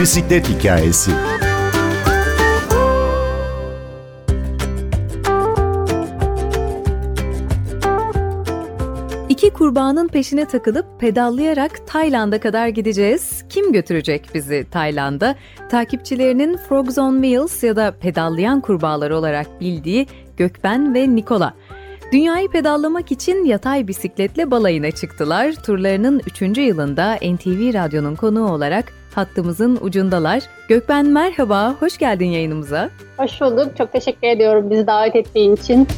bisiklet hikayesi. İki kurbanın peşine takılıp pedallayarak Tayland'a kadar gideceğiz. Kim götürecek bizi Tayland'a? Takipçilerinin Frogs on Wheels ya da pedallayan kurbağalar olarak bildiği Gökben ve Nikola. Dünyayı pedallamak için yatay bisikletle balayına çıktılar. Turlarının 3. yılında NTV Radyo'nun konuğu olarak hattımızın ucundalar. Gökben merhaba, hoş geldin yayınımıza. Hoş bulduk, çok teşekkür ediyorum bizi davet ettiğin için.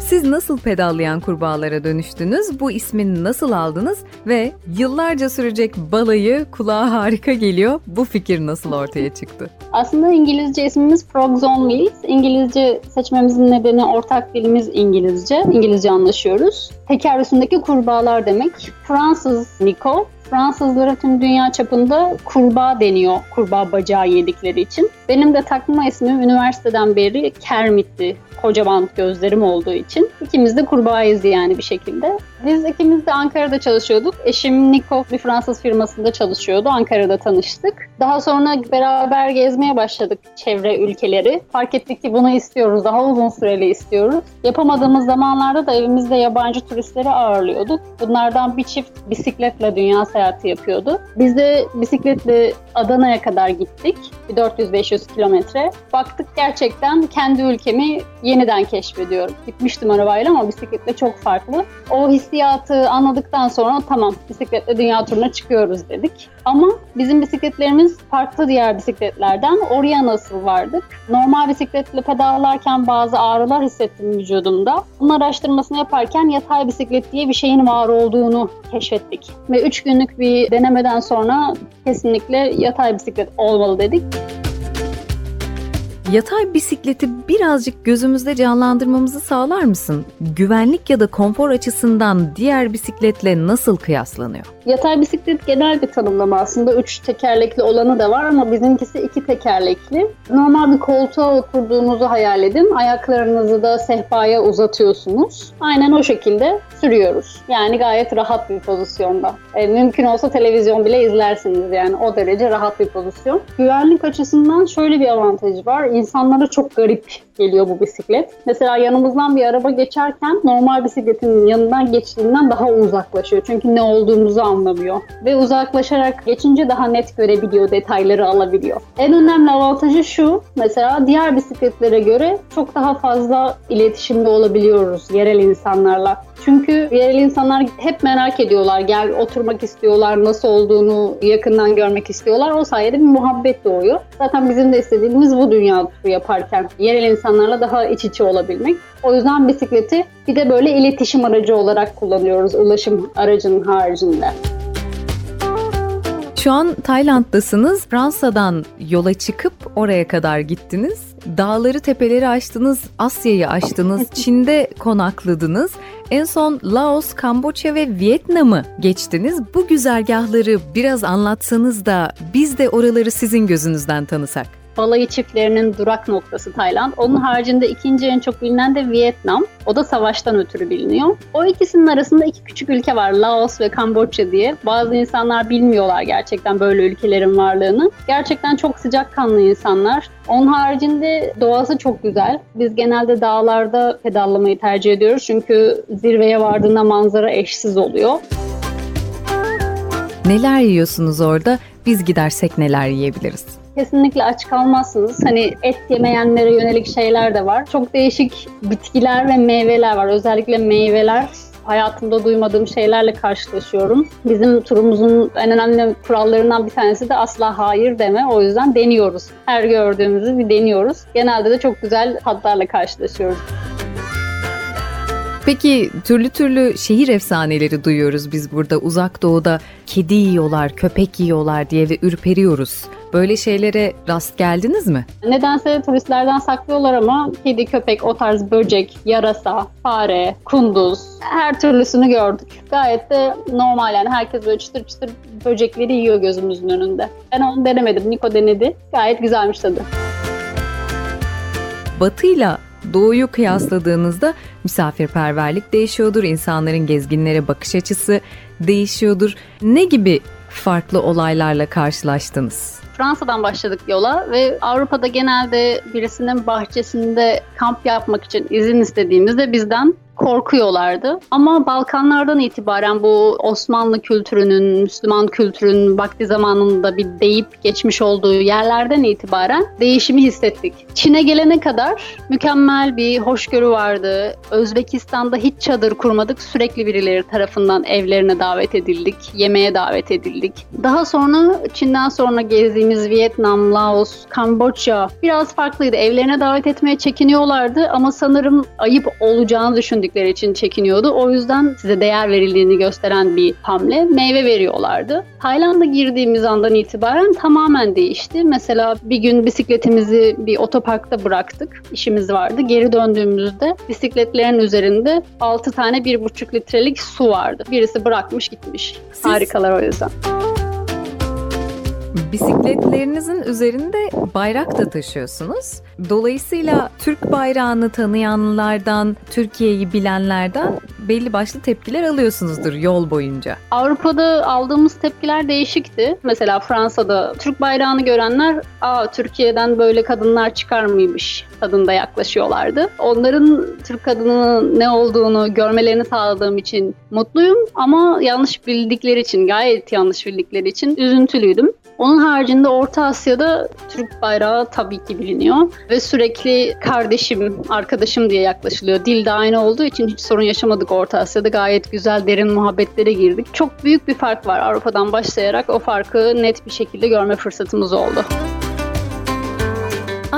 Siz nasıl pedallayan kurbağalara dönüştünüz? Bu ismini nasıl aldınız? Ve yıllarca sürecek balayı kulağa harika geliyor. Bu fikir nasıl ortaya çıktı? Aslında İngilizce ismimiz Frogs on Wheels. İngilizce seçmemizin nedeni ortak dilimiz İngilizce. İngilizce anlaşıyoruz. Teker üstündeki kurbağalar demek. Fransız Nico, Fransızlara tüm dünya çapında kurbağa deniyor. Kurbağa bacağı yedikleri için. Benim de takma ismim üniversiteden beri Kermit'ti kocaman gözlerim olduğu için. ikimiz de kurbağayız yani bir şekilde. Biz ikimiz de Ankara'da çalışıyorduk. Eşim Niko bir Fransız firmasında çalışıyordu. Ankara'da tanıştık. Daha sonra beraber gezmeye başladık çevre ülkeleri. Fark ettik ki bunu istiyoruz. Daha uzun süreli istiyoruz. Yapamadığımız zamanlarda da evimizde yabancı turistleri ağırlıyorduk. Bunlardan bir çift bisikletle dünya seyahati yapıyordu. Biz de bisikletle Adana'ya kadar gittik. Bir 400-500 kilometre. Baktık gerçekten kendi ülkemi yeniden keşfediyorum. Gitmiştim arabayla ama bisikletle çok farklı. O hissiyatı anladıktan sonra tamam bisikletle dünya turuna çıkıyoruz dedik. Ama bizim bisikletlerimiz farklı diğer bisikletlerden. Oraya nasıl vardık? Normal bisikletle pedallarken bazı ağrılar hissettim vücudumda. Bunun araştırmasını yaparken yatay bisiklet diye bir şeyin var olduğunu keşfettik. Ve 3 günlük bir denemeden sonra kesinlikle yatay bisiklet olmalı dedik. Yatay bisikleti birazcık gözümüzde canlandırmamızı sağlar mısın? Güvenlik ya da konfor açısından diğer bisikletle nasıl kıyaslanıyor? Yatay bisiklet genel bir tanımlama aslında. Üç tekerlekli olanı da var ama bizimkisi iki tekerlekli. Normal bir koltuğa oturduğunuzu hayal edin. Ayaklarınızı da sehpaya uzatıyorsunuz. Aynen o şekilde sürüyoruz. Yani gayet rahat bir pozisyonda. E, mümkün olsa televizyon bile izlersiniz yani o derece rahat bir pozisyon. Güvenlik açısından şöyle bir avantajı var. İnsanlara çok garip geliyor bu bisiklet. Mesela yanımızdan bir araba geçerken normal bisikletin yanından geçtiğinden daha uzaklaşıyor. Çünkü ne olduğumuzu anlamıyor. Ve uzaklaşarak geçince daha net görebiliyor, detayları alabiliyor. En önemli avantajı şu, mesela diğer bisikletlere göre çok daha fazla iletişimde olabiliyoruz yerel insanlarla. Çünkü yerel insanlar hep merak ediyorlar. Gel oturmak istiyorlar, nasıl olduğunu yakından görmek istiyorlar. O sayede bir muhabbet doğuyor. Zaten bizim de istediğimiz bu dünya turu yaparken yerel insanlarla daha iç içe olabilmek. O yüzden bisikleti bir de böyle iletişim aracı olarak kullanıyoruz ulaşım aracının haricinde. Şu an Tayland'dasınız. Fransa'dan yola çıkıp oraya kadar gittiniz. Dağları tepeleri aştınız, Asya'yı aştınız, Çin'de konakladınız. En son Laos, Kamboçya ve Vietnam'ı geçtiniz. Bu güzergahları biraz anlatsanız da biz de oraları sizin gözünüzden tanısak balayı çiftlerinin durak noktası Tayland. Onun haricinde ikinci en çok bilinen de Vietnam. O da savaştan ötürü biliniyor. O ikisinin arasında iki küçük ülke var. Laos ve Kamboçya diye. Bazı insanlar bilmiyorlar gerçekten böyle ülkelerin varlığını. Gerçekten çok sıcakkanlı insanlar. Onun haricinde doğası çok güzel. Biz genelde dağlarda pedallamayı tercih ediyoruz. Çünkü zirveye vardığında manzara eşsiz oluyor. Neler yiyorsunuz orada? Biz gidersek neler yiyebiliriz? Kesinlikle aç kalmazsınız. Hani et yemeyenlere yönelik şeyler de var. Çok değişik bitkiler ve meyveler var. Özellikle meyveler hayatımda duymadığım şeylerle karşılaşıyorum. Bizim turumuzun en önemli kurallarından bir tanesi de asla hayır deme. O yüzden deniyoruz. Her gördüğümüzü bir deniyoruz. Genelde de çok güzel tatlarla karşılaşıyoruz. Peki türlü türlü şehir efsaneleri duyuyoruz biz burada. Uzak doğuda kedi yiyorlar, köpek yiyorlar diye ve ürperiyoruz. Böyle şeylere rast geldiniz mi? Nedense turistlerden saklıyorlar ama kedi, köpek, o tarz böcek, yarasa, fare, kunduz her türlüsünü gördük. Gayet de normal yani herkes böyle çıtır çıtır böcekleri yiyor gözümüzün önünde. Ben onu denemedim. Niko denedi. Gayet güzelmiş tadı. Batı'yla Doğu'yu kıyasladığınızda misafirperverlik değişiyordur, insanların gezginlere bakış açısı değişiyordur. Ne gibi farklı olaylarla karşılaştınız? Fransa'dan başladık yola ve Avrupa'da genelde birisinin bahçesinde kamp yapmak için izin istediğimizde bizden korkuyorlardı. Ama Balkanlardan itibaren bu Osmanlı kültürünün, Müslüman kültürünün vakti zamanında bir deyip geçmiş olduğu yerlerden itibaren değişimi hissettik. Çin'e gelene kadar mükemmel bir hoşgörü vardı. Özbekistan'da hiç çadır kurmadık. Sürekli birileri tarafından evlerine davet edildik, yemeğe davet edildik. Daha sonra Çin'den sonra gezdiğimiz Vietnam, Laos, Kamboçya biraz farklıydı. Evlerine davet etmeye çekiniyorlardı ama sanırım ayıp olacağını düşündük gördükleri için çekiniyordu. O yüzden size değer verildiğini gösteren bir hamle. Meyve veriyorlardı. Tayland'a girdiğimiz andan itibaren tamamen değişti. Mesela bir gün bisikletimizi bir otoparkta bıraktık. İşimiz vardı. Geri döndüğümüzde bisikletlerin üzerinde 6 tane 1,5 litrelik su vardı. Birisi bırakmış gitmiş. Siz... Harikalar o yüzden. Bisikletlerinizin üzerinde bayrak da taşıyorsunuz. Dolayısıyla Türk bayrağını tanıyanlardan, Türkiye'yi bilenlerden belli başlı tepkiler alıyorsunuzdur yol boyunca. Avrupa'da aldığımız tepkiler değişikti. Mesela Fransa'da Türk bayrağını görenler, "Aa Türkiye'den böyle kadınlar çıkar mıymış?" Tadında yaklaşıyorlardı. Onların Türk kadının ne olduğunu görmelerini sağladığım için mutluyum ama yanlış bildikleri için, gayet yanlış bildikleri için üzüntülüydüm. Onun haricinde Orta Asya'da Türk bayrağı tabii ki biliniyor ve sürekli kardeşim, arkadaşım diye yaklaşılıyor. Dil de aynı olduğu için hiç sorun yaşamadık Orta Asya'da. Gayet güzel, derin muhabbetlere girdik. Çok büyük bir fark var Avrupa'dan başlayarak. O farkı net bir şekilde görme fırsatımız oldu.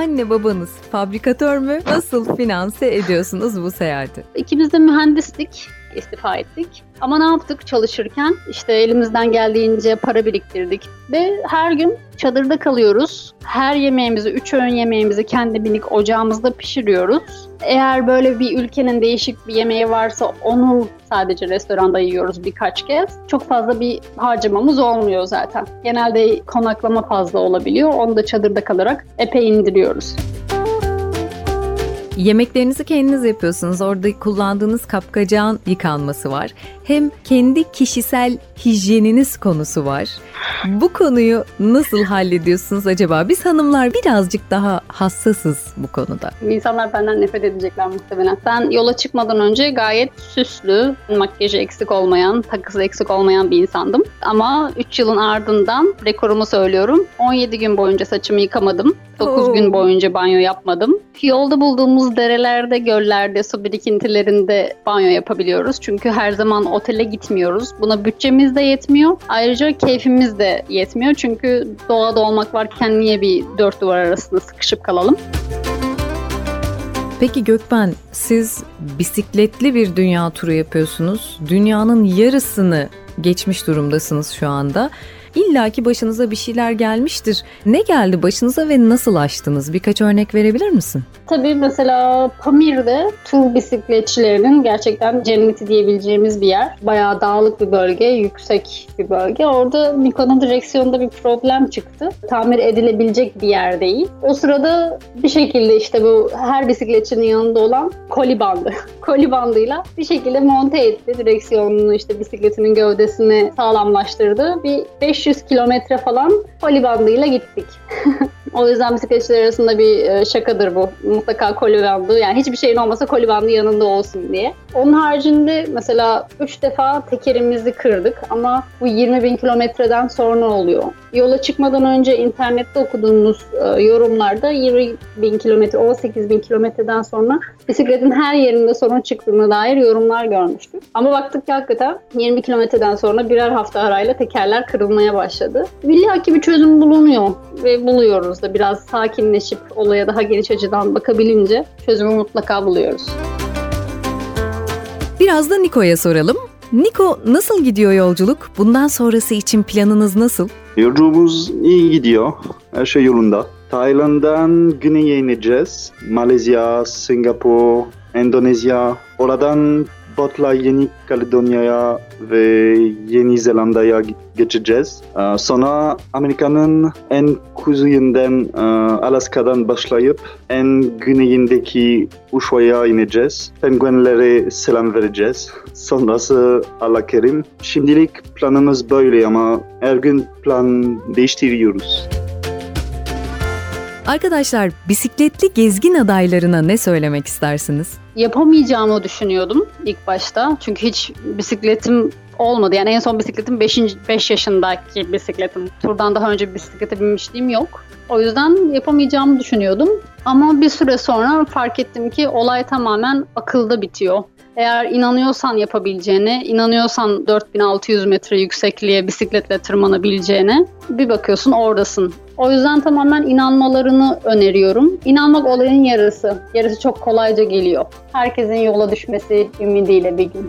Anne babanız fabrikatör mü? Nasıl finanse ediyorsunuz bu seyahati? İkimiz de mühendislik istifa ettik. Ama ne yaptık çalışırken? İşte elimizden geldiğince para biriktirdik ve her gün çadırda kalıyoruz. Her yemeğimizi, üç öğün yemeğimizi kendi minik ocağımızda pişiriyoruz. Eğer böyle bir ülkenin değişik bir yemeği varsa onu sadece restoranda yiyoruz birkaç kez. Çok fazla bir harcamamız olmuyor zaten. Genelde konaklama fazla olabiliyor. Onu da çadırda kalarak epey indiriyoruz. Yemeklerinizi kendiniz yapıyorsunuz. Orada kullandığınız kapkacağın yıkanması var. Hem kendi kişisel hijyeniniz konusu var. Bu konuyu nasıl hallediyorsunuz acaba? Biz hanımlar birazcık daha hassasız bu konuda. İnsanlar benden nefret edecekler muhtemelen. Ben yola çıkmadan önce gayet süslü, makyajı eksik olmayan, takısı eksik olmayan bir insandım. Ama 3 yılın ardından rekorumu söylüyorum. 17 gün boyunca saçımı yıkamadım. 9 Oo. gün boyunca banyo yapmadım. Yolda bulduğumuz derelerde, göllerde, su birikintilerinde banyo yapabiliyoruz. Çünkü her zaman otele gitmiyoruz. Buna bütçemiz de yetmiyor. Ayrıca keyfimiz de yetmiyor. Çünkü doğada olmak varken niye bir dört duvar arasında sıkışıp kalalım? Peki Gökben, siz bisikletli bir dünya turu yapıyorsunuz. Dünyanın yarısını geçmiş durumdasınız şu anda. İlla ki başınıza bir şeyler gelmiştir. Ne geldi başınıza ve nasıl aştınız? Birkaç örnek verebilir misin? Tabii mesela Pamir'de tur bisikletçilerinin gerçekten cenneti diyebileceğimiz bir yer. Bayağı dağlık bir bölge, yüksek bir bölge. Orada Miko'nun direksiyonunda bir problem çıktı. Tamir edilebilecek bir yer değil. O sırada bir şekilde işte bu her bisikletçinin yanında olan koli bandı. koli bandıyla bir şekilde monte etti. Direksiyonunu işte bisikletinin gövdesini sağlamlaştırdı. Bir 500 kilometre falan koli bandıyla gittik. O yüzden bisikletçiler arasında bir e, şakadır bu. Mutlaka koli bandı. Yani hiçbir şeyin olmasa koli bandı yanında olsun diye. Onun haricinde mesela 3 defa tekerimizi kırdık ama bu 20 bin kilometreden sonra oluyor. Yola çıkmadan önce internette okuduğumuz e, yorumlarda 20 bin kilometre, 18 bin kilometreden sonra bisikletin her yerinde sorun çıktığına dair yorumlar görmüştük. Ama baktık ki hakikaten 20 kilometreden sonra birer hafta arayla tekerler kırılmaya başladı. Villaki bir çözüm bulunuyor ve buluyoruz da biraz sakinleşip olaya daha geniş açıdan bakabilince çözümü mutlaka buluyoruz. Biraz da Niko'ya soralım. Niko nasıl gidiyor yolculuk? Bundan sonrası için planınız nasıl? Yolculuğumuz iyi gidiyor. Her şey yolunda. Tayland'dan güneye ineceğiz. Malezya, Singapur, Endonezya. Oradan botla Yeni Kaledonya'ya ve Yeni Zelanda'ya geçeceğiz. Ee, Sonra Amerika'nın en kuzeyinden e, Alaska'dan başlayıp en güneyindeki Ushuaia'ya ineceğiz. Penguenlere selam vereceğiz. Sonrası Allah kerim. Şimdilik planımız böyle ama her gün plan değiştiriyoruz. Arkadaşlar bisikletli gezgin adaylarına ne söylemek istersiniz? Yapamayacağımı düşünüyordum ilk başta. Çünkü hiç bisikletim olmadı. Yani en son bisikletim 5. 5 yaşındaki bisikletim. Turdan daha önce bisiklete binmişliğim yok. O yüzden yapamayacağımı düşünüyordum. Ama bir süre sonra fark ettim ki olay tamamen akılda bitiyor. Eğer inanıyorsan yapabileceğine, inanıyorsan 4600 metre yüksekliğe bisikletle tırmanabileceğine bir bakıyorsun oradasın. O yüzden tamamen inanmalarını öneriyorum. İnanmak olayın yarısı. Yarısı çok kolayca geliyor. Herkesin yola düşmesi ümidiyle bir gün.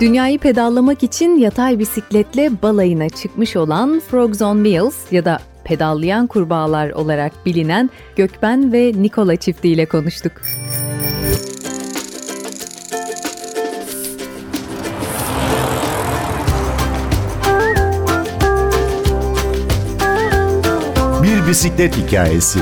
Dünyayı pedallamak için yatay bisikletle balayına çıkmış olan Frogs on Wheels ya da pedallayan kurbağalar olarak bilinen Gökben ve Nikola çiftiyle konuştuk. Bir bisiklet hikayesi.